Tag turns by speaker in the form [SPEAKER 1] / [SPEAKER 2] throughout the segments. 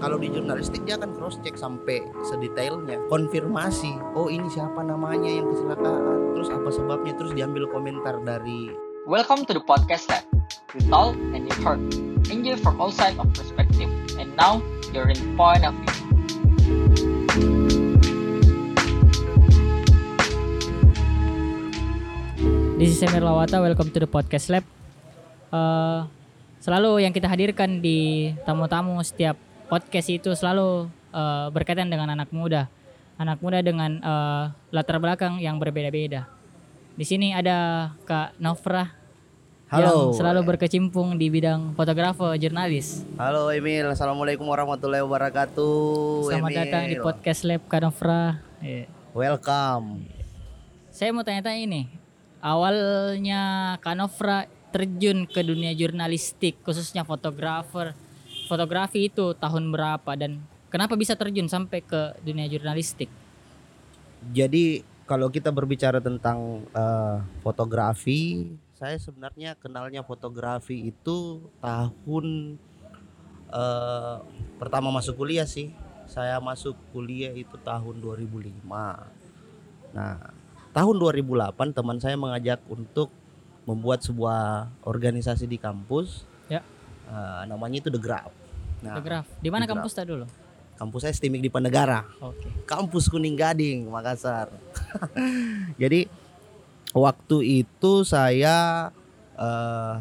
[SPEAKER 1] Kalau di jurnalistik dia akan cross check sampai sedetailnya, konfirmasi. Oh ini siapa namanya yang kecelakaan, terus apa sebabnya, terus diambil komentar dari.
[SPEAKER 2] Welcome to the podcast lab. You told and you heard. Enjoy from all sides of perspective. And now you're in point of view.
[SPEAKER 3] This is Emir Lawata, welcome to the podcast lab. Uh, selalu yang kita hadirkan di tamu-tamu setiap podcast itu selalu uh, berkaitan dengan anak muda, anak muda dengan uh, latar belakang yang berbeda-beda. Di sini ada Kak Novra yang
[SPEAKER 1] Halo.
[SPEAKER 3] selalu berkecimpung di bidang fotografer, jurnalis.
[SPEAKER 1] Halo Emil, assalamualaikum warahmatullahi wabarakatuh.
[SPEAKER 3] Selamat
[SPEAKER 1] Emil.
[SPEAKER 3] datang di podcast lab Kak Novra. Iya.
[SPEAKER 1] Welcome.
[SPEAKER 3] Saya mau tanya-tanya ini. Awalnya Kanovra terjun ke dunia jurnalistik khususnya fotografer. Fotografi itu tahun berapa dan kenapa bisa terjun sampai ke dunia jurnalistik?
[SPEAKER 1] Jadi kalau kita berbicara tentang eh, fotografi, saya sebenarnya kenalnya fotografi itu tahun eh, pertama masuk kuliah sih. Saya masuk kuliah itu tahun 2005. Nah, tahun 2008 teman saya mengajak untuk membuat sebuah organisasi di kampus.
[SPEAKER 3] Ya.
[SPEAKER 1] Eh, namanya itu The Graph. Nah.
[SPEAKER 3] Di mana kampus tadi dulu?
[SPEAKER 1] kampus saya STIMIK di Pandegara.
[SPEAKER 3] Oke.
[SPEAKER 1] kampus Kuning Gading Makassar. Jadi waktu itu saya eh,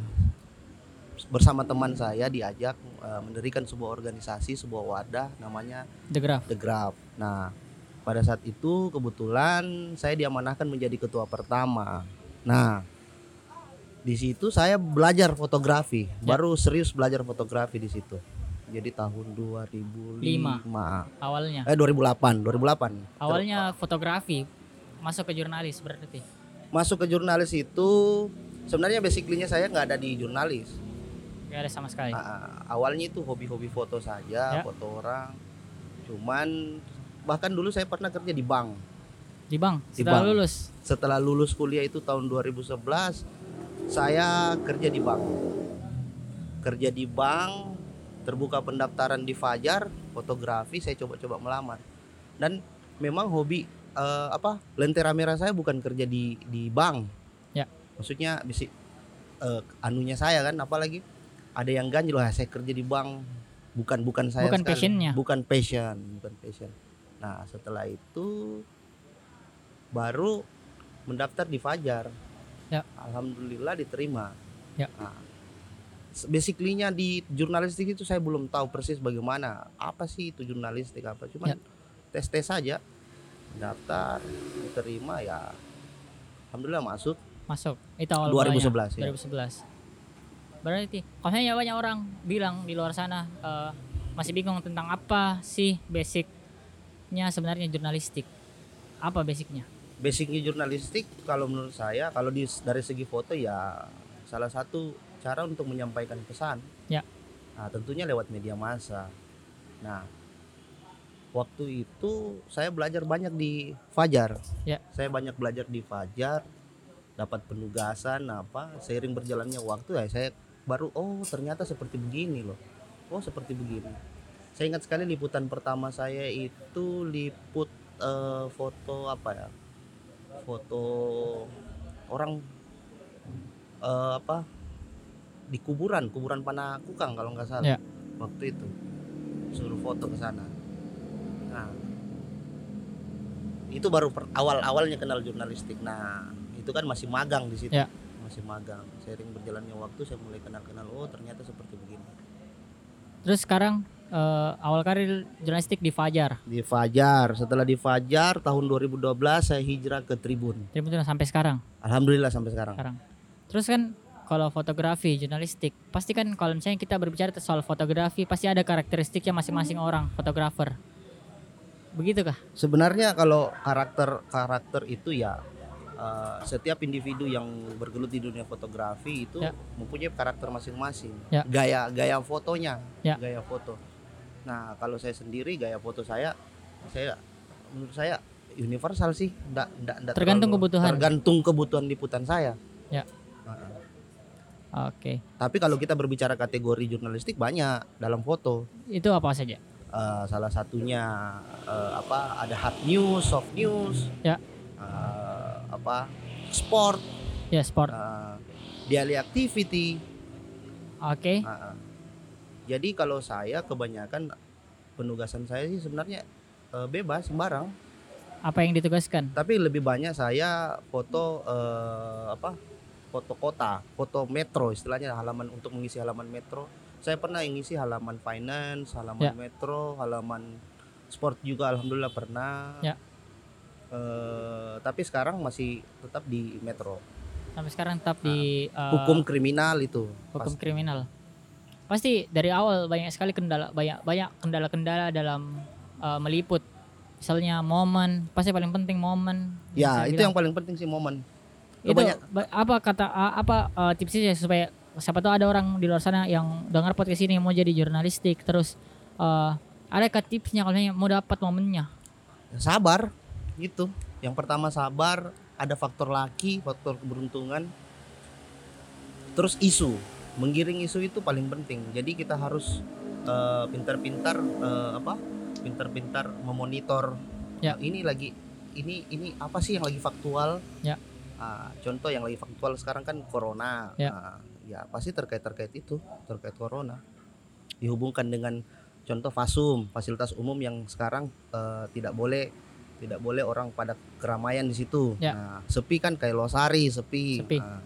[SPEAKER 1] bersama teman saya diajak eh, mendirikan sebuah organisasi, sebuah wadah namanya
[SPEAKER 3] The Graph.
[SPEAKER 1] The Graph. Nah, pada saat itu kebetulan saya diamanahkan menjadi ketua pertama. Nah, di situ saya belajar fotografi, baru serius belajar fotografi di situ. Jadi tahun 2005.
[SPEAKER 3] Awalnya.
[SPEAKER 1] Eh 2008, 2008.
[SPEAKER 3] Awalnya fotografi masuk ke jurnalis berarti.
[SPEAKER 1] Masuk ke jurnalis itu sebenarnya basically-nya saya nggak ada di jurnalis.
[SPEAKER 3] Gak ada sama sekali.
[SPEAKER 1] Ah, awalnya itu hobi-hobi foto saja,
[SPEAKER 3] Ya.
[SPEAKER 1] foto orang. Cuman bahkan dulu saya pernah kerja di bank.
[SPEAKER 3] Di bank.
[SPEAKER 1] Di
[SPEAKER 3] Setelah
[SPEAKER 1] bank.
[SPEAKER 3] lulus.
[SPEAKER 1] Setelah lulus kuliah itu tahun 2011, saya kerja di bank. Kerja di bank, terbuka pendaftaran di Fajar, fotografi, saya coba-coba melamar. Dan memang hobi eh, apa? Lentera merah saya bukan kerja di di bank.
[SPEAKER 3] Ya.
[SPEAKER 1] Maksudnya bisi eh, anunya saya kan apalagi ada yang ganjil lah saya kerja di bank bukan bukan saya
[SPEAKER 3] Bukan
[SPEAKER 1] sekali.
[SPEAKER 3] passionnya.
[SPEAKER 1] bukan passion bukan passion nah setelah itu baru mendaftar di Fajar
[SPEAKER 3] Ya.
[SPEAKER 1] alhamdulillah diterima
[SPEAKER 3] Ya.
[SPEAKER 1] nah, basically-nya di jurnalistik itu saya belum tahu persis bagaimana apa sih itu jurnalistik apa cuma
[SPEAKER 3] Ya.
[SPEAKER 1] tes tes saja daftar diterima ya alhamdulillah masuk
[SPEAKER 3] Masuk. Itu awal
[SPEAKER 1] 2011 ya.
[SPEAKER 3] mulanya. 2011. Berarti kalau misalnya banyak orang bilang di luar sana eh, masih bingung tentang apa sih basicnya sebenarnya jurnalistik. Apa basicnya?
[SPEAKER 1] basicnya jurnalistik kalau menurut saya kalau di, dari segi foto ya salah satu cara untuk menyampaikan pesan.
[SPEAKER 3] Ya.
[SPEAKER 1] Nah, tentunya lewat media massa. Nah, waktu itu saya belajar banyak di Fajar.
[SPEAKER 3] Ya.
[SPEAKER 1] Saya banyak belajar di Fajar, dapat penugasan apa, seiring berjalannya waktu ya saya baru oh ternyata seperti begini loh. Oh, seperti begini. Saya ingat sekali liputan pertama saya itu liput eh, foto apa ya? Foto orang eh, apa? Di kuburan, kuburan Panakukang kalau nggak salah.
[SPEAKER 3] Ya.
[SPEAKER 1] Waktu itu suruh foto ke sana. Nah, itu baru per- awal-awalnya kenal jurnalistik. Nah, itu kan masih magang di situ.
[SPEAKER 3] Ya.
[SPEAKER 1] Masih magang. Sering berjalannya waktu saya mulai kenal-kenal oh ternyata seperti begini.
[SPEAKER 3] Terus sekarang eh, awal karir jurnalistik di Fajar.
[SPEAKER 1] Di Fajar, setelah di Fajar tahun 2012 saya hijrah ke Tribun.
[SPEAKER 3] Betul sampai sekarang.
[SPEAKER 1] Alhamdulillah sampai sekarang.
[SPEAKER 3] Sekarang. Terus kan kalau fotografi jurnalistik pasti kan kalau misalnya kita berbicara soal fotografi pasti ada karakteristiknya masing-masing orang fotografer. Begitu kah?
[SPEAKER 1] Sebenarnya kalau karakter karakter itu ya eh, setiap individu yang bergelut di dunia fotografi itu
[SPEAKER 3] Ya.
[SPEAKER 1] mempunyai karakter masing-masing.
[SPEAKER 3] Ya.
[SPEAKER 1] Gaya gaya fotonya,
[SPEAKER 3] Ya.
[SPEAKER 1] gaya foto. Nah, kalau saya sendiri gaya foto saya saya menurut saya universal sih, ndak ndak ndak
[SPEAKER 3] Tergantung
[SPEAKER 1] terlalu-
[SPEAKER 3] kebutuhan.
[SPEAKER 1] Tergantung kebutuhan liputan saya.
[SPEAKER 3] Ya. Oke.
[SPEAKER 1] Tapi kalau kita berbicara kategori jurnalistik banyak dalam foto.
[SPEAKER 3] Itu apa saja?
[SPEAKER 1] Eh, salah satunya eh, apa ada hard news, soft news,
[SPEAKER 3] Ya.
[SPEAKER 1] eh, apa sport,
[SPEAKER 3] Ya sport.
[SPEAKER 1] eh, daily activity.
[SPEAKER 3] Oke.
[SPEAKER 1] Ah, ah. Jadi kalau saya kebanyakan penugasan saya sih sebenarnya eh, bebas sembarang,
[SPEAKER 3] Apa yang ditugaskan?
[SPEAKER 1] tapi lebih banyak saya foto eh, apa? Foto kota, foto metro istilahnya halaman untuk mengisi halaman metro. Saya pernah ngisi halaman finance, halaman
[SPEAKER 3] Ya.
[SPEAKER 1] metro, halaman sport juga alhamdulillah pernah.
[SPEAKER 3] Ya.
[SPEAKER 1] Eh, tapi sekarang masih tetap di metro.
[SPEAKER 3] Sampai sekarang tetap di eh,
[SPEAKER 1] Ah. Hukum kriminal itu.
[SPEAKER 3] hukum
[SPEAKER 1] Pas-
[SPEAKER 3] kriminal. Pasti dari awal banyak sekali kendala banyak banyak kendala-kendala dalam eh, meliput. Misalnya momen, pasti paling penting momen.
[SPEAKER 1] Ya, itu
[SPEAKER 3] bilang.
[SPEAKER 1] yang paling penting sih momen.
[SPEAKER 3] Itu
[SPEAKER 1] Kebanyak-
[SPEAKER 3] ba- apa kata apa eh, tipsnya supaya siapa tahu ada orang di luar sana yang dengar podcast ini yang mau jadi jurnalistik terus eh adakah tipsnya kalau mau dapat momennya?
[SPEAKER 1] Sabar gitu. Yang pertama sabar ada faktor laki faktor keberuntungan. Terus isu menggiring isu itu paling penting. Jadi kita harus eh, pintar-pintar eh, apa pintar-pintar memonitor.
[SPEAKER 3] Ya.
[SPEAKER 1] ini lagi ini ini apa sih yang lagi faktual?
[SPEAKER 3] Ya.
[SPEAKER 1] Ah, contoh yang lagi faktual sekarang kan corona
[SPEAKER 3] Ya.
[SPEAKER 1] Ah, ya pasti terkait terkait itu terkait corona dihubungkan dengan contoh fasum fasilitas umum yang sekarang eh, tidak boleh tidak boleh orang pada keramaian di situ.
[SPEAKER 3] Ya.
[SPEAKER 1] Nah, sepi kan kayak Losari sepi.
[SPEAKER 3] Sepi.
[SPEAKER 1] Nah,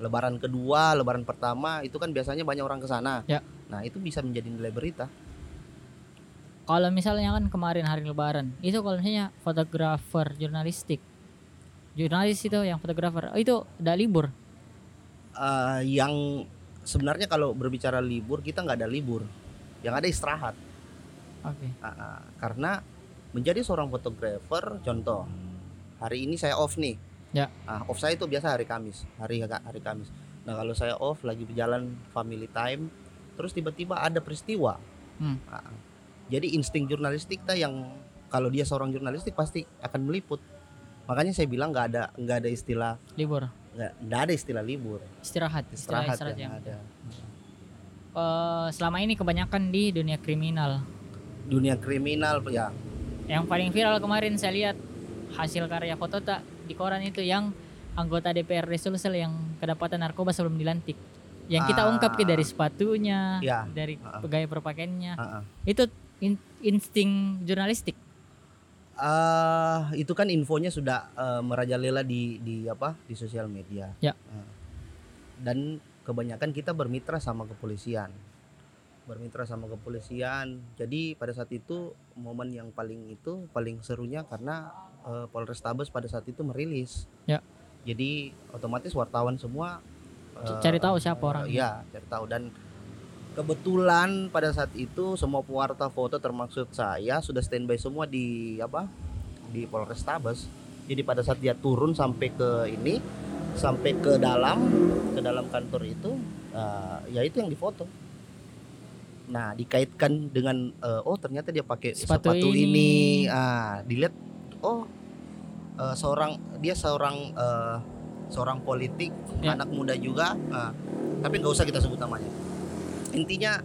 [SPEAKER 1] lebaran kedua, lebaran pertama itu kan biasanya banyak orang ke sana.
[SPEAKER 3] Ya.
[SPEAKER 1] Nah, itu bisa menjadi nilai berita.
[SPEAKER 3] kalau misalnya kan kemarin hari lebaran itu kalau misalnya fotografer jurnalistik jurnalis itu yang fotografer oh, itu udah libur
[SPEAKER 1] Eh, yang sebenarnya kalau berbicara libur kita nggak ada libur, yang ada istirahat.
[SPEAKER 3] oke
[SPEAKER 1] Ah, ah. karena menjadi seorang fotografer, contoh hari ini saya off nih.
[SPEAKER 3] Ya.
[SPEAKER 1] Ah, off saya itu biasa hari Kamis, hari hari Kamis. Nah kalau saya off lagi berjalan family time, terus tiba-tiba ada peristiwa.
[SPEAKER 3] Hmm.
[SPEAKER 1] Ah. jadi insting jurnalistik kita yang kalau dia seorang jurnalistik pasti akan meliput. Makanya saya bilang nggak ada nggak ada istilah
[SPEAKER 3] libur
[SPEAKER 1] nggak nggak ada istilah libur,
[SPEAKER 3] istirahat
[SPEAKER 1] istirahat,
[SPEAKER 3] istirahat
[SPEAKER 1] yang
[SPEAKER 3] yang
[SPEAKER 1] ada.
[SPEAKER 3] Eh, selama ini kebanyakan di dunia kriminal
[SPEAKER 1] Dunia kriminal ya
[SPEAKER 3] yang paling viral kemarin saya lihat hasil karya foto tak di koran itu yang anggota DPRD Sulsel yang kedapatan narkoba sebelum dilantik yang kita
[SPEAKER 1] Ah.
[SPEAKER 3] ungkap Ki, dari sepatunya
[SPEAKER 1] Ya.
[SPEAKER 3] dari
[SPEAKER 1] Ah.
[SPEAKER 3] gaya berpakaiannya
[SPEAKER 1] Ah, ah.
[SPEAKER 3] itu in- insting jurnalistik
[SPEAKER 1] eh itu kan infonya sudah eh, merajalela di di apa di sosial media.
[SPEAKER 3] Ya.
[SPEAKER 1] Eh, dan kebanyakan kita bermitra sama kepolisian, bermitra sama kepolisian. Jadi pada saat itu momen yang paling itu paling serunya karena eh, Polrestabes pada saat itu merilis.
[SPEAKER 3] Ya.
[SPEAKER 1] Jadi otomatis wartawan semua
[SPEAKER 3] cari tahu siapa orangnya.
[SPEAKER 1] Iya, cari tahu dan kebetulan pada saat itu semua pewarta foto termasuk saya sudah standby semua di apa di Polrestabes. Jadi pada saat dia turun sampai ke ini sampai ke dalam ke dalam kantor itu eh, ya itu yang difoto. Nah, dikaitkan dengan eh, oh ternyata dia pakai
[SPEAKER 3] Sepatu
[SPEAKER 1] sepatu,
[SPEAKER 3] ini.
[SPEAKER 1] ini. Ah, dilihat oh eh, seorang dia seorang eh, seorang politik
[SPEAKER 3] Ya.
[SPEAKER 1] anak muda juga ah, tapi nggak usah kita sebut namanya intinya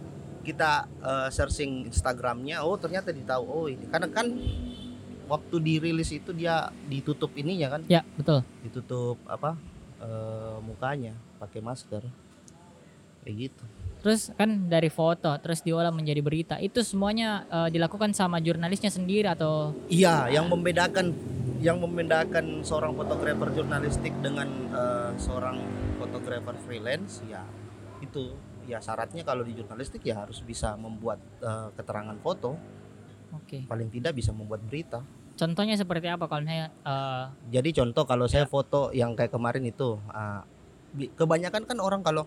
[SPEAKER 1] kita eh, searching Instagramnya oh ternyata ditahu oh ini. Karena kan waktu dirilis itu dia ditutup ininya kan?
[SPEAKER 3] Ya betul.
[SPEAKER 1] Ditutup apa eh, mukanya pakai masker. Kayak gitu.
[SPEAKER 3] Terus kan dari foto terus diolah menjadi berita. Itu semuanya eh, dilakukan sama jurnalisnya sendiri atau?
[SPEAKER 1] Iya yang membedakan yang membedakan seorang fotografer jurnalistik dengan eh, seorang fotografer freelance ya itu ya syaratnya kalau di jurnalistik ya harus bisa membuat eh, keterangan foto
[SPEAKER 3] oke
[SPEAKER 1] paling tidak bisa membuat berita
[SPEAKER 3] contohnya seperti apa kalau misalnya eh,
[SPEAKER 1] Jadi contoh kalau saya foto yang kayak kemarin itu, bi- kebanyakan kan orang kalau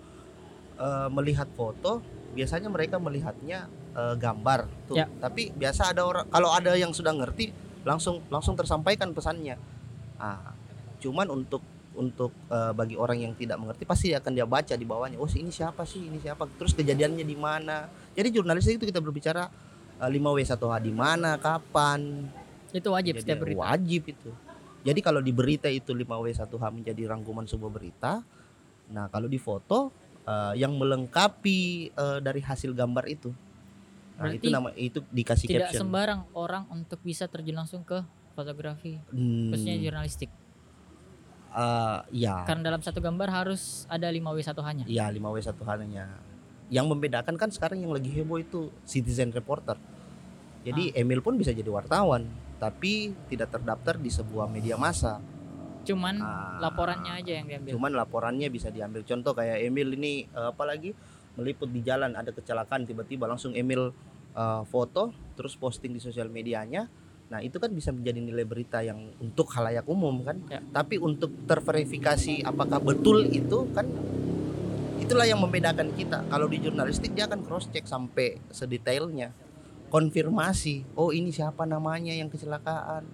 [SPEAKER 1] eh, melihat foto biasanya mereka melihatnya eh, gambar tuh.
[SPEAKER 3] Ya.
[SPEAKER 1] Tapi biasa ada orang kalau ada yang sudah ngerti langsung langsung tersampaikan pesannya. Ah, cuman untuk untuk eh, bagi orang yang tidak mengerti pasti akan dia baca di bawahnya. Oh ini siapa sih? Ini siapa? Terus kejadiannya di mana? Jadi jurnalistik itu kita berbicara eh, 5W1H di mana, kapan,
[SPEAKER 3] itu wajib
[SPEAKER 1] jadi
[SPEAKER 3] setiap berita
[SPEAKER 1] Wajib itu. Jadi kalau di berita itu 5W1H menjadi rangkuman sebuah berita. Nah, kalau di foto eh, yang melengkapi eh, dari hasil gambar itu. Nah,
[SPEAKER 3] Berarti
[SPEAKER 1] itu nama itu dikasih
[SPEAKER 3] tidak
[SPEAKER 1] caption.
[SPEAKER 3] sembarang orang untuk bisa terjun langsung ke fotografi,
[SPEAKER 1] Hmm,
[SPEAKER 3] khususnya jurnalistik.
[SPEAKER 1] Eh, ya.
[SPEAKER 3] Karena dalam satu gambar harus ada 5W1 hanya.
[SPEAKER 1] Iya 5W satu hanya. Yang membedakan kan sekarang yang lagi heboh itu citizen reporter. Jadi
[SPEAKER 3] Ah.
[SPEAKER 1] Emil pun bisa jadi wartawan, tapi tidak terdaftar di sebuah media massa.
[SPEAKER 3] Cuman
[SPEAKER 1] Ah,
[SPEAKER 3] laporannya aja yang diambil.
[SPEAKER 1] Cuman laporannya bisa diambil contoh kayak Emil ini eh, apa lagi meliput di jalan ada kecelakaan tiba-tiba langsung Emil eh, foto terus posting di sosial medianya. Nah itu kan bisa menjadi nilai berita yang untuk halayak umum kan.
[SPEAKER 3] Ya.
[SPEAKER 1] Tapi untuk terverifikasi apakah betul itu kan itulah yang membedakan kita. Kalau di jurnalistik dia akan cross check sampai sedetailnya, konfirmasi. Oh ini siapa namanya yang kecelakaan?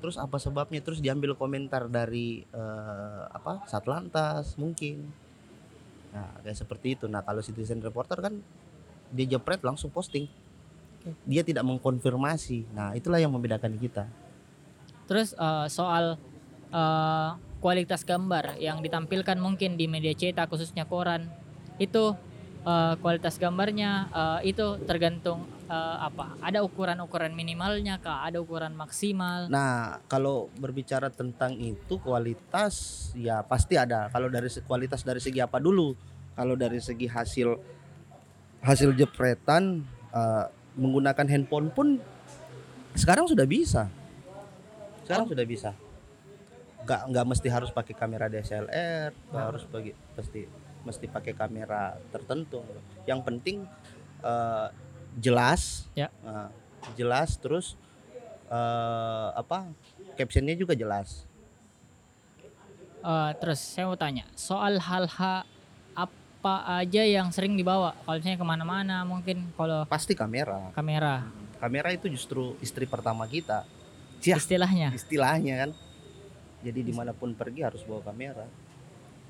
[SPEAKER 1] Terus apa sebabnya? Terus diambil komentar dari eh, apa Satlantas mungkin. Nah kayak seperti itu. Nah kalau citizen reporter kan dia jepret langsung posting. Dia tidak mengkonfirmasi. Nah itulah yang membedakan kita.
[SPEAKER 3] Terus eh, soal eh, kualitas gambar yang ditampilkan mungkin di media cetak khususnya koran itu eh, kualitas gambarnya eh, itu tergantung eh, apa? Ada ukuran-ukuran minimalnya kah? Ada ukuran maksimal?
[SPEAKER 1] Nah, kalau berbicara tentang itu kualitas ya pasti ada. Kalau dari kualitas dari segi apa dulu? Kalau dari segi hasil hasil jepretan eh, menggunakan handphone pun sekarang sudah bisa. Sekarang sudah bisa. Nggak nggak mesti harus pakai kamera DSLR, nggak harus bagi pasti mesti pakai kamera tertentu. Yang penting eh, jelas,
[SPEAKER 3] Ya.
[SPEAKER 1] Nah, jelas terus eh apa captionnya juga jelas
[SPEAKER 3] Eh, terus saya mau tanya soal hal-hal apa aja yang sering dibawa? Kalau misalnya ke mana-mana mungkin kalau
[SPEAKER 1] pasti kamera.
[SPEAKER 3] Kamera.
[SPEAKER 1] Kamera itu justru istri pertama kita. Ya.
[SPEAKER 3] istilahnya.
[SPEAKER 1] Istilahnya kan. Jadi di mana pun pergi harus bawa kamera.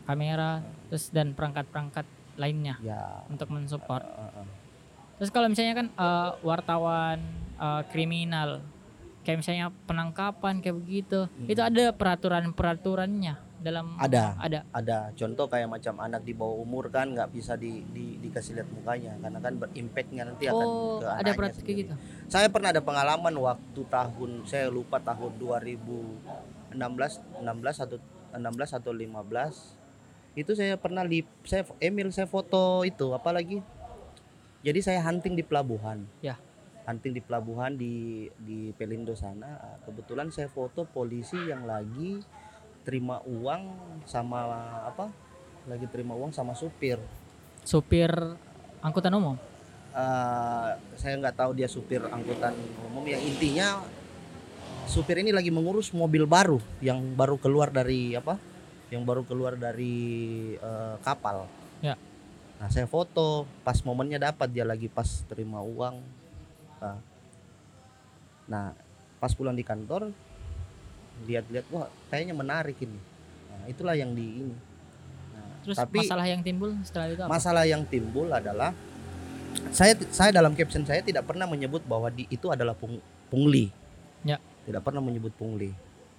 [SPEAKER 3] Kamera terus dan perangkat-perangkat lainnya
[SPEAKER 1] ya.
[SPEAKER 3] untuk mensupport.
[SPEAKER 1] Eh, eh.
[SPEAKER 3] terus kalau misalnya kan eh, wartawan eh, kriminal kayak misalnya penangkapan kayak begitu
[SPEAKER 1] Hmm.
[SPEAKER 3] itu ada peraturan-peraturannya dalam
[SPEAKER 1] Ada.
[SPEAKER 3] ada.
[SPEAKER 1] Ada. Contoh kayak macam anak di bawah umur kan nggak bisa di, di- dikasih lihat mukanya. Karena kan berimpactnya nanti akan
[SPEAKER 3] oh
[SPEAKER 1] ke
[SPEAKER 3] ada
[SPEAKER 1] anaknya sendiri.
[SPEAKER 3] gitu.
[SPEAKER 1] Saya pernah ada pengalaman waktu tahun saya lupa tahun 2016 16 atau 16 atau 15 itu saya pernah li saya Emil saya foto itu apalagi. Jadi saya hunting di pelabuhan.
[SPEAKER 3] Ya.
[SPEAKER 1] hunting di pelabuhan di di Pelindo sana. Kebetulan saya foto polisi yang lagi terima uang sama apa? Lagi terima uang sama supir.
[SPEAKER 3] Supir angkutan umum?
[SPEAKER 1] Eh, saya nggak tahu dia supir angkutan umum. Yang intinya supir ini lagi mengurus mobil baru yang baru keluar dari apa? Yang baru keluar dari eh, kapal.
[SPEAKER 3] Ya.
[SPEAKER 1] nah saya foto pas momennya dapat dia lagi pas terima uang. Nah, nah pas pulang di kantor lihat-lihat wah kayaknya menarik ini nah, itulah yang di ini Nah,
[SPEAKER 3] terus
[SPEAKER 1] tapi
[SPEAKER 3] masalah yang timbul setelah itu apa
[SPEAKER 1] masalah yang timbul adalah saya saya dalam caption saya tidak pernah menyebut bahwa di, itu adalah pung- pungli.
[SPEAKER 3] Ya.
[SPEAKER 1] Tidak pernah menyebut pungli.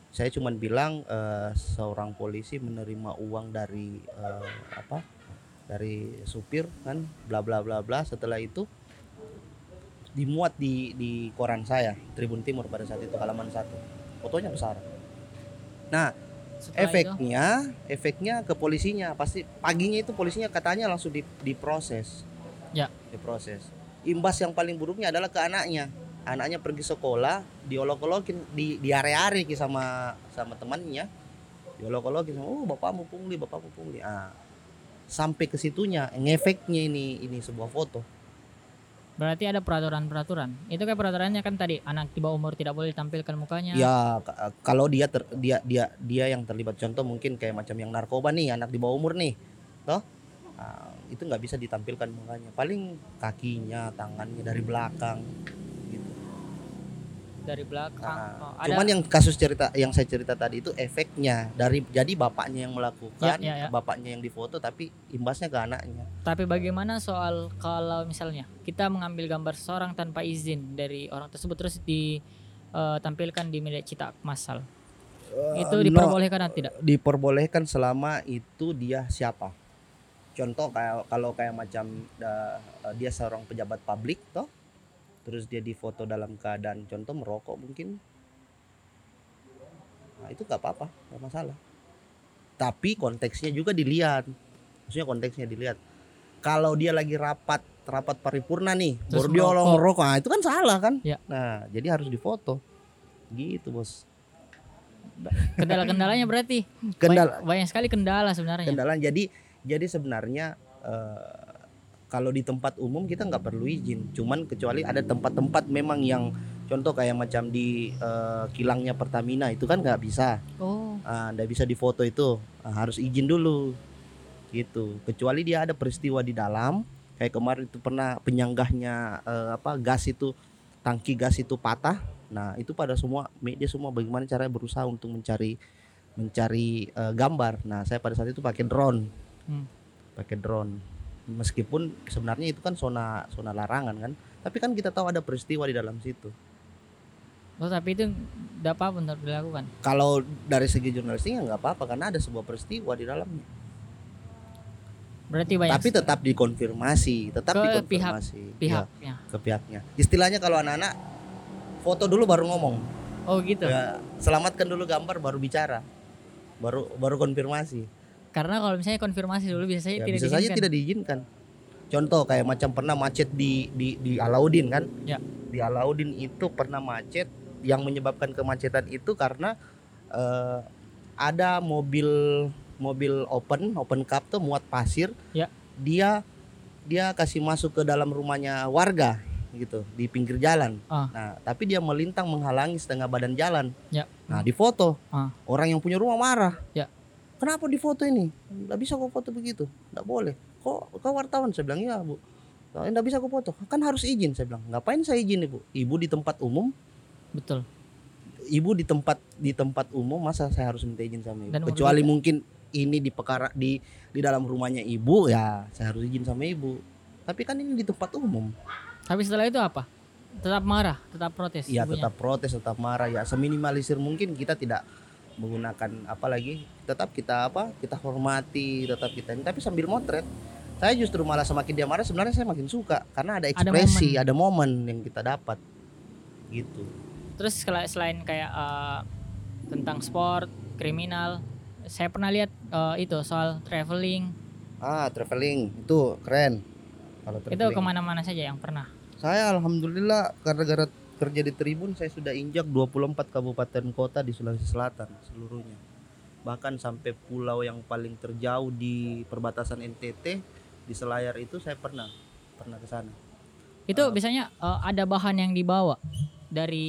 [SPEAKER 1] Saya cuma bilang eh, seorang polisi menerima uang dari eh, apa? Dari supir kan bla bla bla bla setelah itu dimuat di di koran saya Tribun Timur pada saat itu halaman satu fotonya besar. Nah
[SPEAKER 3] Setelah itu,
[SPEAKER 1] efeknya efeknya ke polisinya. Pasti paginya itu polisinya katanya langsung di, diproses.
[SPEAKER 3] Ya.
[SPEAKER 1] diproses. Imbas yang paling buruknya adalah ke anaknya. Anaknya pergi sekolah diolok-olokin di di area sama sama temannya. Diolok-olokin sama oh bapakmu pungli bapakmu pungli. Ah sampai ke situnya ngefeknya ini ini sebuah foto
[SPEAKER 3] berarti ada peraturan-peraturan. Itu kayak peraturannya kan tadi anak di bawah umur tidak boleh ditampilkan mukanya.
[SPEAKER 1] Ya ka- kalau dia ter, dia dia dia yang terlibat contoh mungkin kayak macam yang narkoba nih anak di bawah umur nih, toh? Ah, itu nggak bisa ditampilkan mukanya, paling kakinya, tangannya dari belakang.
[SPEAKER 3] Dari belakang
[SPEAKER 1] Ah,
[SPEAKER 3] Oh, ada
[SPEAKER 1] Cuman yang kasus cerita yang saya cerita tadi itu efeknya dari jadi bapaknya yang melakukan,
[SPEAKER 3] Ya, ya, ya.
[SPEAKER 1] bapaknya yang difoto tapi imbasnya ke anaknya.
[SPEAKER 3] Tapi bagaimana soal kalau misalnya kita mengambil gambar seseorang tanpa izin dari orang tersebut terus ditampilkan di media cetak massal. Itu
[SPEAKER 1] Eh, no,
[SPEAKER 3] diperbolehkan atau tidak?
[SPEAKER 1] diperbolehkan selama itu dia siapa contoh kayak kalau kayak macam da- dia seorang pejabat publik toh terus dia difoto dalam keadaan contoh merokok mungkin. Nah itu nggak apa-apa nggak masalah. Tapi konteksnya juga dilihat. Maksudnya konteksnya dilihat. Kalau dia lagi rapat rapat paripurna nih
[SPEAKER 3] Terus
[SPEAKER 1] baru dia
[SPEAKER 3] merokok.
[SPEAKER 1] nah itu kan salah kan?
[SPEAKER 3] Ya.
[SPEAKER 1] nah jadi harus difoto. Gitu bos.
[SPEAKER 3] Kendala-kendalanya berarti.
[SPEAKER 1] Kendala.
[SPEAKER 3] Banyak, banyak sekali kendala sebenarnya.
[SPEAKER 1] kendala. Jadi jadi sebenarnya eh, kalau di tempat umum kita nggak perlu izin. Cuman kecuali ada tempat-tempat memang yang contoh kayak macam di eh, kilangnya Pertamina itu kan nggak bisa.
[SPEAKER 3] Oh,
[SPEAKER 1] Ah, nggak bisa difoto itu. Ah, harus izin dulu. Gitu. Kecuali dia ada peristiwa di dalam kayak kemarin itu pernah penyanggahnya eh, apa gas itu tangki gas itu patah. Nah itu pada semua media semua bagaimana caranya berusaha untuk mencari mencari eh, gambar. Nah saya pada saat itu pakai drone.
[SPEAKER 3] Hmm.
[SPEAKER 1] pakai drone meskipun sebenarnya itu kan zona zona larangan kan tapi kan kita tahu ada peristiwa di dalam situ.
[SPEAKER 3] Oh tapi itu tidak apa untuk dilakukan.
[SPEAKER 1] kalau dari segi jurnalistiknya nggak apa-apa karena ada sebuah peristiwa di dalamnya.
[SPEAKER 3] Berarti banyak
[SPEAKER 1] tapi tetap dikonfirmasi tetap
[SPEAKER 3] Ke
[SPEAKER 1] dikonfirmasi.
[SPEAKER 3] Pihak
[SPEAKER 1] Ya,
[SPEAKER 3] pihaknya.
[SPEAKER 1] ke pihaknya. Istilahnya kalau anak-anak foto dulu baru ngomong.
[SPEAKER 3] Oh gitu.
[SPEAKER 1] ya, selamatkan dulu gambar baru bicara. Baru baru konfirmasi
[SPEAKER 3] Karena kalau misalnya konfirmasi dulu bisa saja
[SPEAKER 1] ya,
[SPEAKER 3] tidak
[SPEAKER 1] bisa saja
[SPEAKER 3] diizinkan.
[SPEAKER 1] tidak diizinkan contoh kayak macam pernah macet di di di Alauddin kan
[SPEAKER 3] Ya.
[SPEAKER 1] di Alauddin itu pernah macet yang menyebabkan kemacetan itu karena eh, ada mobil mobil open open cup tuh muat pasir
[SPEAKER 3] Ya.
[SPEAKER 1] dia dia kasih masuk ke dalam rumahnya warga gitu di pinggir jalan
[SPEAKER 3] Ah.
[SPEAKER 1] nah tapi dia melintang menghalangi setengah badan jalan
[SPEAKER 3] Ya.
[SPEAKER 1] nah difoto
[SPEAKER 3] Ah.
[SPEAKER 1] orang yang punya rumah marah
[SPEAKER 3] Ya.
[SPEAKER 1] Kenapa difoto ini? Nggak bisa kok foto begitu. Nggak boleh. Kok kau wartawan? Saya bilang iya bu. Nggak bisa kok foto. Kan harus izin saya bilang. Ngapain saya izin ibu? Ibu di tempat umum.
[SPEAKER 3] Betul.
[SPEAKER 1] ibu di tempat di tempat umum masa saya harus minta izin sama ibu?
[SPEAKER 3] Dan
[SPEAKER 1] kecuali mungkin ini di pekara di di dalam rumahnya ibu ya saya harus izin sama ibu. Tapi kan ini di tempat umum.
[SPEAKER 3] Tapi setelah itu apa? Tetap marah, tetap protes.
[SPEAKER 1] ya
[SPEAKER 3] ibunya.
[SPEAKER 1] tetap protes tetap marah. Ya seminimalisir mungkin kita tidak menggunakan apa lagi tetap kita apa kita hormati tetap kita ini. Tapi sambil motret saya justru malah semakin dia marah sebenarnya saya makin suka. Karena ada ekspresi ada momen, yang kita dapat. Gitu.
[SPEAKER 3] Terus sel- selain kayak eh, tentang sport, kriminal, saya pernah lihat eh, itu soal traveling.
[SPEAKER 1] ah traveling. Itu keren. Kalau
[SPEAKER 3] Itu
[SPEAKER 1] ke
[SPEAKER 3] mana-mana saja yang pernah.
[SPEAKER 1] saya alhamdulillah gara-gara kerja di Tribun saya sudah injak 24 kabupaten kota di Sulawesi Selatan seluruhnya bahkan sampai pulau yang paling terjauh di perbatasan NTT di Selayar itu saya pernah pernah ke sana
[SPEAKER 3] Itu
[SPEAKER 1] Ah.
[SPEAKER 3] biasanya eh, ada bahan yang dibawa dari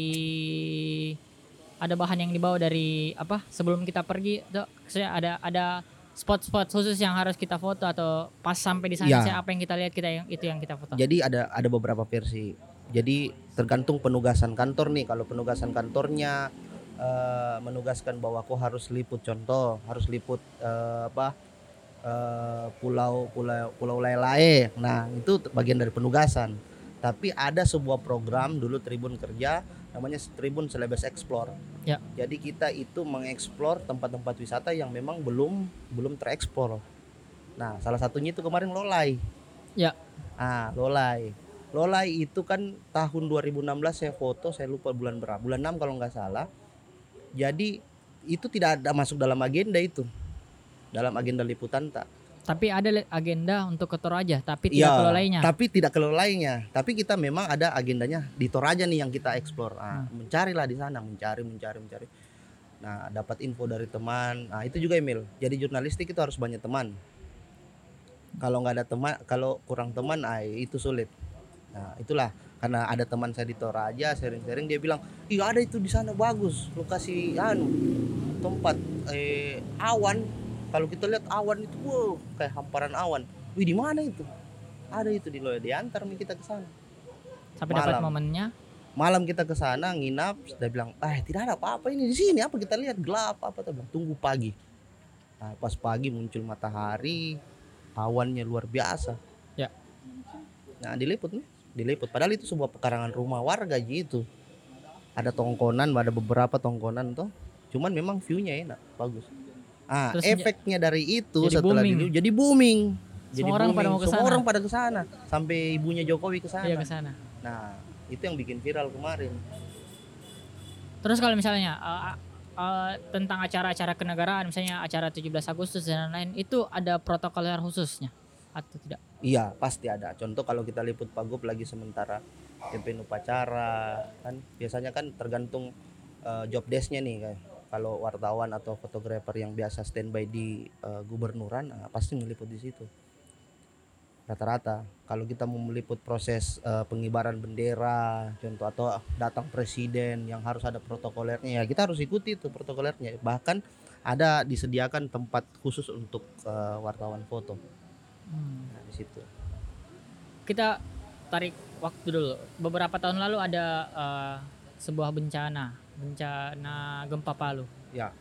[SPEAKER 3] ada bahan yang dibawa dari apa sebelum kita pergi saya ada ada spot-spot khusus yang harus kita foto atau pas sampai di sana
[SPEAKER 1] Ya.
[SPEAKER 3] saya apa yang kita lihat kita yang itu yang kita foto.
[SPEAKER 1] jadi ada ada beberapa versi jadi tergantung penugasan kantor nih. Kalau penugasan kantornya eh, menugaskan bahwa kok harus liput contoh harus liput eh, apa eh, pulau pulau pulau Lelae nah itu bagian dari penugasan. Tapi ada sebuah program dulu Tribun kerja namanya Tribun Celebes Explore.
[SPEAKER 3] Ya.
[SPEAKER 1] jadi kita itu mengeksplor tempat-tempat wisata yang memang belum belum tereksplor. Nah salah satunya itu kemarin Lolai.
[SPEAKER 3] Ya.
[SPEAKER 1] ah Lolai Lolai itu kan tahun 2016 saya foto saya lupa bulan berapa bulan 6 kalau nggak salah. Jadi itu tidak ada masuk dalam agenda itu. Dalam agenda liputan tak
[SPEAKER 3] Tapi ada agenda untuk ke Toraja tapi tidak ke lainnya.
[SPEAKER 1] tapi tidak ke lainnya tapi kita memang ada agendanya di Toraja nih yang kita eksplor ah, mencarilah di sana mencari mencari mencari. Nah dapat info dari teman. Nah itu juga email jadi jurnalistik itu harus banyak teman. Kalau nggak ada teman kalau kurang teman ah, itu sulit nah itulah. Karena ada teman saya di Toraja sharing-sharing dia bilang iya ada itu di sana bagus. Lokasi anu tempat eh, awan. Kalau kita lihat awan itu wow kayak hamparan awan. Wih di mana itu? Ada itu di Loya diantar nih kita ke sana.
[SPEAKER 3] Sampai dapat momennya.
[SPEAKER 1] malam kita ke sana nginap dia bilang ah tidak ada apa-apa ini di sini. Apa kita lihat? Gelap apa? Tuh bilang tunggu pagi. Nah, pas pagi muncul matahari awannya luar biasa.
[SPEAKER 3] Ya.
[SPEAKER 1] nah diliput nih diliput. Padahal itu sebuah pekarangan rumah warga gitu. Ada tongkonan ada beberapa tongkonan tuh cuman memang view-nya enak bagus. Ah
[SPEAKER 3] Terus
[SPEAKER 1] efeknya dari itu
[SPEAKER 3] jadi
[SPEAKER 1] setelah
[SPEAKER 3] booming.
[SPEAKER 1] jadi booming. Jadi
[SPEAKER 3] Semua orang pada
[SPEAKER 1] booming.
[SPEAKER 3] mau ke
[SPEAKER 1] semua orang pada ke sana. Sampai ibunya Jokowi ke sana.
[SPEAKER 3] Iya ke sana.
[SPEAKER 1] Nah, itu yang bikin viral kemarin.
[SPEAKER 3] Terus kalau misalnya uh, uh, tentang acara-acara kenegaraan, misalnya acara 17 Agustus dan lain-lain, itu ada protokoler khususnya atau tidak?
[SPEAKER 1] Iya pasti ada. Contoh kalau kita liput pagub lagi sementara pimpin upacara kan biasanya kan tergantung eh, job desknya nih kan. Kalau wartawan atau fotografer yang biasa standby di eh, gubernuran nah, pasti meliput di situ. Rata-rata. Kalau kita mau meliput proses eh, pengibaran bendera contoh atau datang presiden yang harus ada protokolernya ya kita harus ikuti itu protokolernya. Bahkan ada disediakan tempat khusus untuk eh, wartawan foto
[SPEAKER 3] Hmm.
[SPEAKER 1] nah, di situ
[SPEAKER 3] Kita tarik waktu dulu. Beberapa tahun lalu ada uh, sebuah bencana, bencana gempa Palu.
[SPEAKER 1] Ya.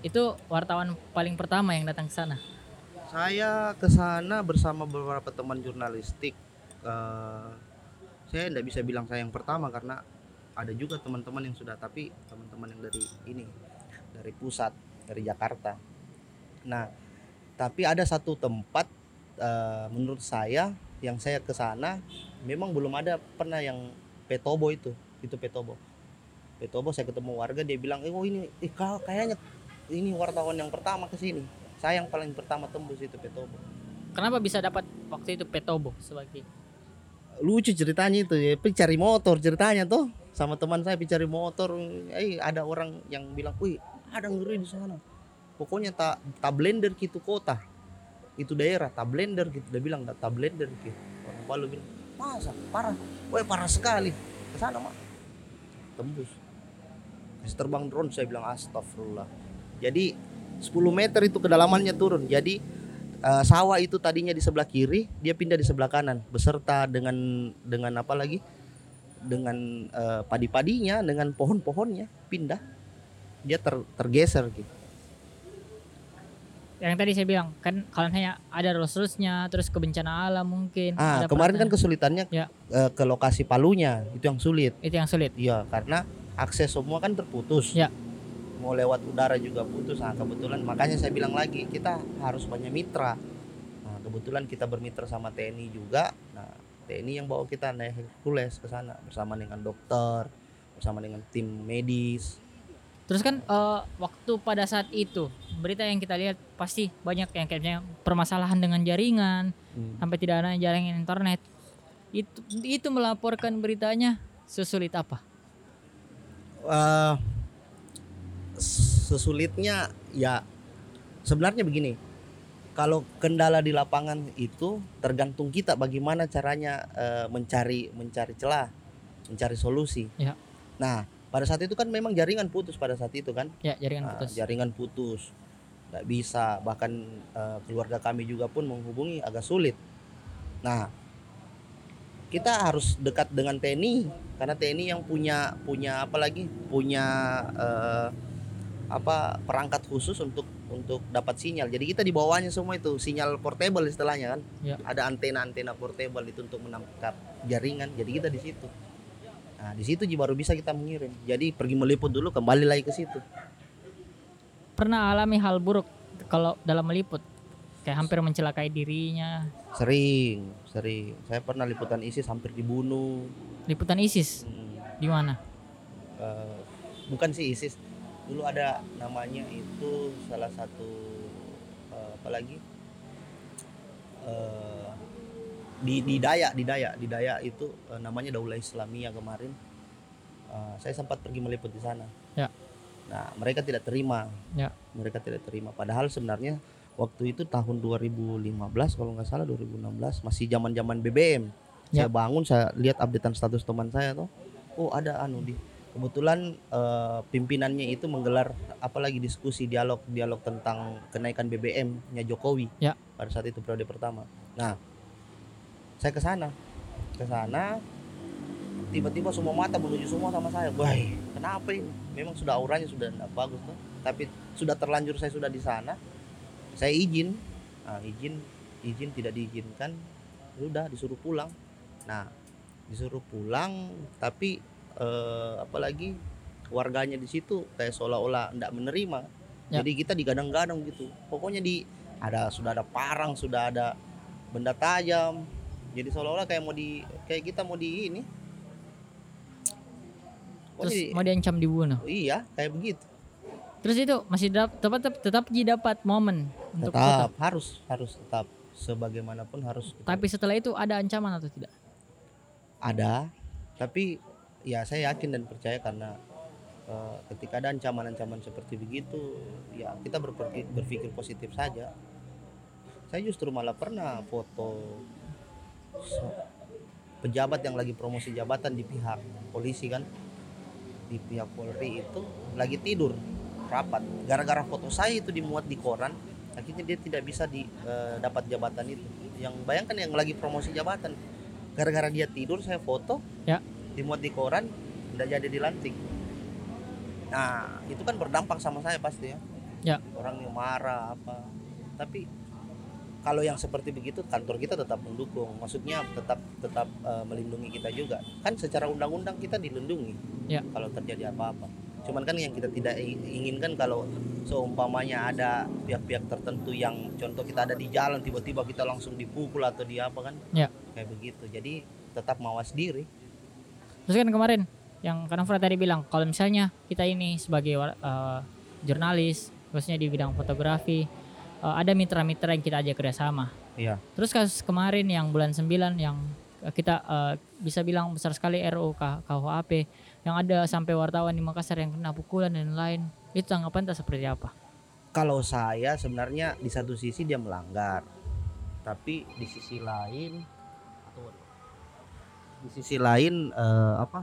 [SPEAKER 3] Itu wartawan paling pertama yang datang ke sana.
[SPEAKER 1] Saya ke sana bersama beberapa teman jurnalistik. Eh, saya tidak bisa bilang saya yang pertama karena ada juga teman-teman yang sudah, tapi teman-teman yang dari ini, dari pusat, dari Jakarta. Nah, tapi ada satu tempat eh, menurut saya yang saya ke sana memang belum ada pernah yang petobo itu, itu petobo. Petobo saya ketemu warga dia bilang, "Eh, oh ini eh, kayaknya ini wartawan yang pertama ke sini." Saya yang paling pertama tembus itu Petobo.
[SPEAKER 3] Kenapa bisa dapat waktu itu Petobo sebagai
[SPEAKER 1] Lucu ceritanya itu ya, cari motor ceritanya tuh sama teman saya cari motor. Eh ada orang yang bilang, "Wih, ada ngeri di sana." Pokoknya tak tak blender gitu kota. Itu daerah tak blender gitu. Dia bilang tak blender gitu. Orang Palu bilang, "Masa? Parah. Woi, parah sekali." Ke sana, Mak. Tembus. Pas terbang drone saya bilang astagfirullah. Jadi 10 meter itu kedalamannya turun. Jadi eh, sawah itu tadinya di sebelah kiri, dia pindah di sebelah kanan beserta dengan dengan apa lagi? Dengan eh, padi-padinya, dengan pohon-pohonnya pindah. Dia ter- tergeser gitu.
[SPEAKER 3] Yang tadi saya bilang kan kalau hanya ada terus-terusnya terus ke bencana alam mungkin
[SPEAKER 1] Ah,
[SPEAKER 3] ada
[SPEAKER 1] kemarin kan kesulitannya
[SPEAKER 3] Ya.
[SPEAKER 1] eh, ke lokasi Palunya, itu yang sulit.
[SPEAKER 3] itu yang sulit
[SPEAKER 1] Iya, karena akses semua kan terputus.
[SPEAKER 3] Ya.
[SPEAKER 1] Mau lewat udara juga putus. Nah, kebetulan makanya saya bilang lagi, kita harus banyak mitra. Nah, kebetulan kita bermitra sama TNI juga. Nah, TNI yang bawa kita naik Hercules ke sana bersama dengan dokter, bersama dengan tim medis.
[SPEAKER 3] Terus kan eh, waktu pada saat itu berita yang kita lihat pasti banyak yang kayaknya permasalahan dengan jaringan sampai tidak ada jaringan internet itu itu melaporkan beritanya sesulit apa
[SPEAKER 1] Eh, sesulitnya ya sebenarnya begini. Kalau kendala di lapangan itu tergantung kita bagaimana caranya eh, mencari mencari celah, mencari solusi.
[SPEAKER 3] Ya.
[SPEAKER 1] Nah, pada saat itu kan memang jaringan putus pada saat itu kan.
[SPEAKER 3] ya jaringan
[SPEAKER 1] Nah,
[SPEAKER 3] putus
[SPEAKER 1] jaringan putus. Nggak bisa, bahkan eh, keluarga kami juga pun menghubungi agak sulit. Nah, kita harus dekat dengan TNI karena TNI yang punya punya apa lagi? Punya eh, apa perangkat khusus untuk untuk dapat sinyal. Jadi kita di bawahnya semua itu sinyal portable istilahnya kan.
[SPEAKER 3] Ya.
[SPEAKER 1] Ada antena-antena portable itu untuk menangkap jaringan. Jadi kita di situ. Nah, di situ baru bisa kita mengirim. Jadi pergi meliput dulu kembali lagi ke situ.
[SPEAKER 3] pernah alami hal buruk kalau dalam meliput kayak hampir mencelakai dirinya
[SPEAKER 1] Sering, sering. Saya pernah liputan ISIS hampir dibunuh.
[SPEAKER 3] liputan ISIS
[SPEAKER 1] Hmm,
[SPEAKER 3] di mana
[SPEAKER 1] eh, bukan sih ISIS. Dulu ada namanya itu salah satu eh, apa lagi? Di di Dayak, di Dayak, di Dayak itu eh, namanya Daulah Islamiyah kemarin. Eh, saya sempat pergi meliput di sana.
[SPEAKER 3] Ya.
[SPEAKER 1] Nah, mereka tidak terima.
[SPEAKER 3] Ya.
[SPEAKER 1] Mereka tidak terima. Padahal sebenarnya waktu itu tahun 2015 kalau nggak salah 2016 masih zaman-zaman BBM.
[SPEAKER 3] Ya.
[SPEAKER 1] Saya bangun saya lihat updatean status teman saya tuh. Oh, ada anu di kebetulan eh, pimpinannya itu menggelar apalagi diskusi dialog dialog tentang kenaikan BBM-nya Jokowi.
[SPEAKER 3] Ya.
[SPEAKER 1] Pada saat itu periode pertama. Nah, saya ke sana. Ke sana tiba-tiba semua mata menuju semua sama saya. Wah, kenapa ini? Memang sudah auranya sudah tidak bagus tuh. Tapi sudah terlanjur saya sudah di sana. Saya izin. Nah, izin izin tidak diizinkan. Sudah disuruh pulang. Nah, disuruh pulang tapi eh, apalagi warganya di situ kayak seolah-olah tidak menerima.
[SPEAKER 3] Ya.
[SPEAKER 1] Jadi kita digadang-gadang gitu. Pokoknya di ada sudah ada parang, sudah ada benda tajam. Jadi seolah-olah kayak mau di kayak kita mau di ini Oh,
[SPEAKER 3] Terus
[SPEAKER 1] jadi-
[SPEAKER 3] mau diancam dibunuh.
[SPEAKER 1] iya kayak begitu
[SPEAKER 3] Terus itu masih dap- tetap tetap tetap dapat momen untuk foto.
[SPEAKER 1] tetap harus harus tetap sebagaimanapun harus kita-
[SPEAKER 3] Tapi setelah itu ada ancaman atau tidak?
[SPEAKER 1] ada tapi ya saya yakin dan percaya karena eh, ketika ada ancaman-ancaman seperti begitu ya kita berpikir, berpikir positif saja saya justru malah pernah foto pejabat yang lagi promosi jabatan di pihak polisi kan di pihak Polri itu lagi tidur rapat. Gara-gara foto saya itu dimuat di koran akhirnya dia tidak bisa di eh, dapat jabatan itu. Yang bayangkan yang lagi promosi jabatan gara-gara dia tidur saya foto
[SPEAKER 3] Ya.
[SPEAKER 1] dimuat di koran tidak jadi dilantik. Nah itu kan berdampak sama saya pasti ya.
[SPEAKER 3] Ya.
[SPEAKER 1] orang yang marah apa. Tapi kalau yang seperti begitu kantor kita tetap mendukung. Maksudnya tetap tetap eh, melindungi kita juga. Kan secara undang-undang kita dilindungi
[SPEAKER 3] Ya.
[SPEAKER 1] kalau terjadi apa-apa. Cuman kan yang kita tidak inginkan kalau seumpamanya ada pihak-pihak tertentu yang contoh kita ada di jalan tiba-tiba kita langsung dipukul atau di apa kan?
[SPEAKER 3] Ya.
[SPEAKER 1] kayak begitu. Jadi tetap mawas diri.
[SPEAKER 3] Terus kan kemarin yang karena Fred tadi bilang kalau misalnya kita ini sebagai eh, jurnalis, khususnya di bidang fotografi, eh, ada mitra-mitra yang kita ajak kerjasama.
[SPEAKER 1] Iya.
[SPEAKER 3] Terus kasus kemarin yang bulan 9 yang eh, kita eh, bisa bilang besar sekali RUU K- KUHP yang ada sampai wartawan di Makassar yang kena pukulan dan lain itu tanggapan tak seperti apa?
[SPEAKER 1] kalau saya sebenarnya di satu sisi dia melanggar tapi di sisi lain di sisi lain eh, apa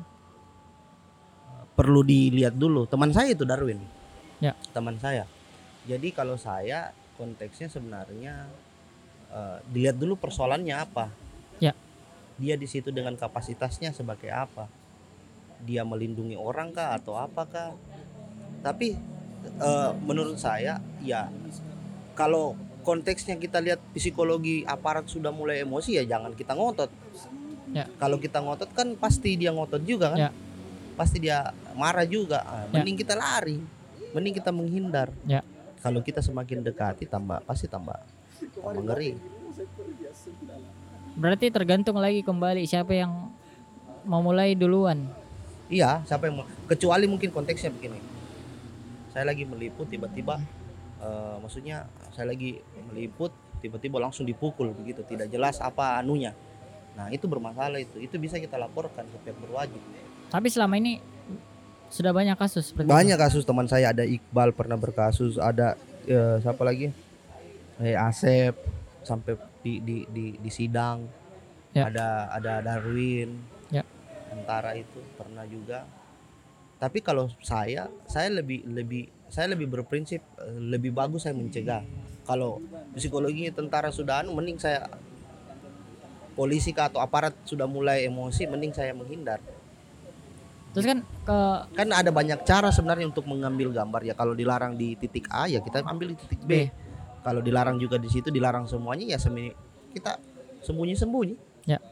[SPEAKER 1] perlu dilihat dulu teman saya itu Darwin
[SPEAKER 3] Ya.
[SPEAKER 1] teman saya jadi kalau saya konteksnya sebenarnya eh, dilihat dulu persoalannya apa
[SPEAKER 3] Ya.
[SPEAKER 1] dia di situ dengan kapasitasnya sebagai apa dia melindungi orang kah atau apakah tapi eh, menurut saya ya kalau konteksnya kita lihat psikologi aparat sudah mulai emosi ya jangan kita ngotot
[SPEAKER 3] Ya.
[SPEAKER 1] kalau kita ngotot kan pasti dia ngotot juga kan
[SPEAKER 3] Ya.
[SPEAKER 1] pasti dia marah juga Ah,
[SPEAKER 3] Ya.
[SPEAKER 1] mending kita lari mending kita menghindar
[SPEAKER 3] Ya.
[SPEAKER 1] Kalau kita semakin dekati tambah pasti tambah tambah ngeri
[SPEAKER 3] Berarti tergantung lagi kembali siapa yang mau mulai duluan.
[SPEAKER 1] Iya, siapa yang mau? Kecuali mungkin konteksnya begini. Saya lagi meliput tiba-tiba eh, maksudnya saya lagi meliput tiba-tiba langsung dipukul begitu, tidak jelas apa anunya. Nah, itu bermasalah itu. Itu bisa kita laporkan ke pihak berwajib.
[SPEAKER 3] Tapi selama ini sudah banyak kasus seperti itu.
[SPEAKER 1] Banyak kasus teman saya ada Iqbal pernah berkasus, ada eh, siapa lagi? Eh Asep sampai di di di, di sidang.
[SPEAKER 3] Ya.
[SPEAKER 1] Ada ada Darwin.
[SPEAKER 3] Ya.
[SPEAKER 1] Antara itu pernah juga. Tapi kalau saya saya lebih lebih saya lebih berprinsip eh, lebih bagus saya mencegah. Kalau psikologinya tentara sudah anu mending saya polisi kah atau aparat sudah mulai emosi mending saya menghindar.
[SPEAKER 3] Terus kan ke
[SPEAKER 1] kan ada banyak cara sebenarnya untuk mengambil gambar ya kalau dilarang di titik A ya kita ambil di titik B,
[SPEAKER 3] B.
[SPEAKER 1] kalau dilarang juga di situ dilarang semuanya ya semi kita sembunyi sembunyi
[SPEAKER 3] Ya.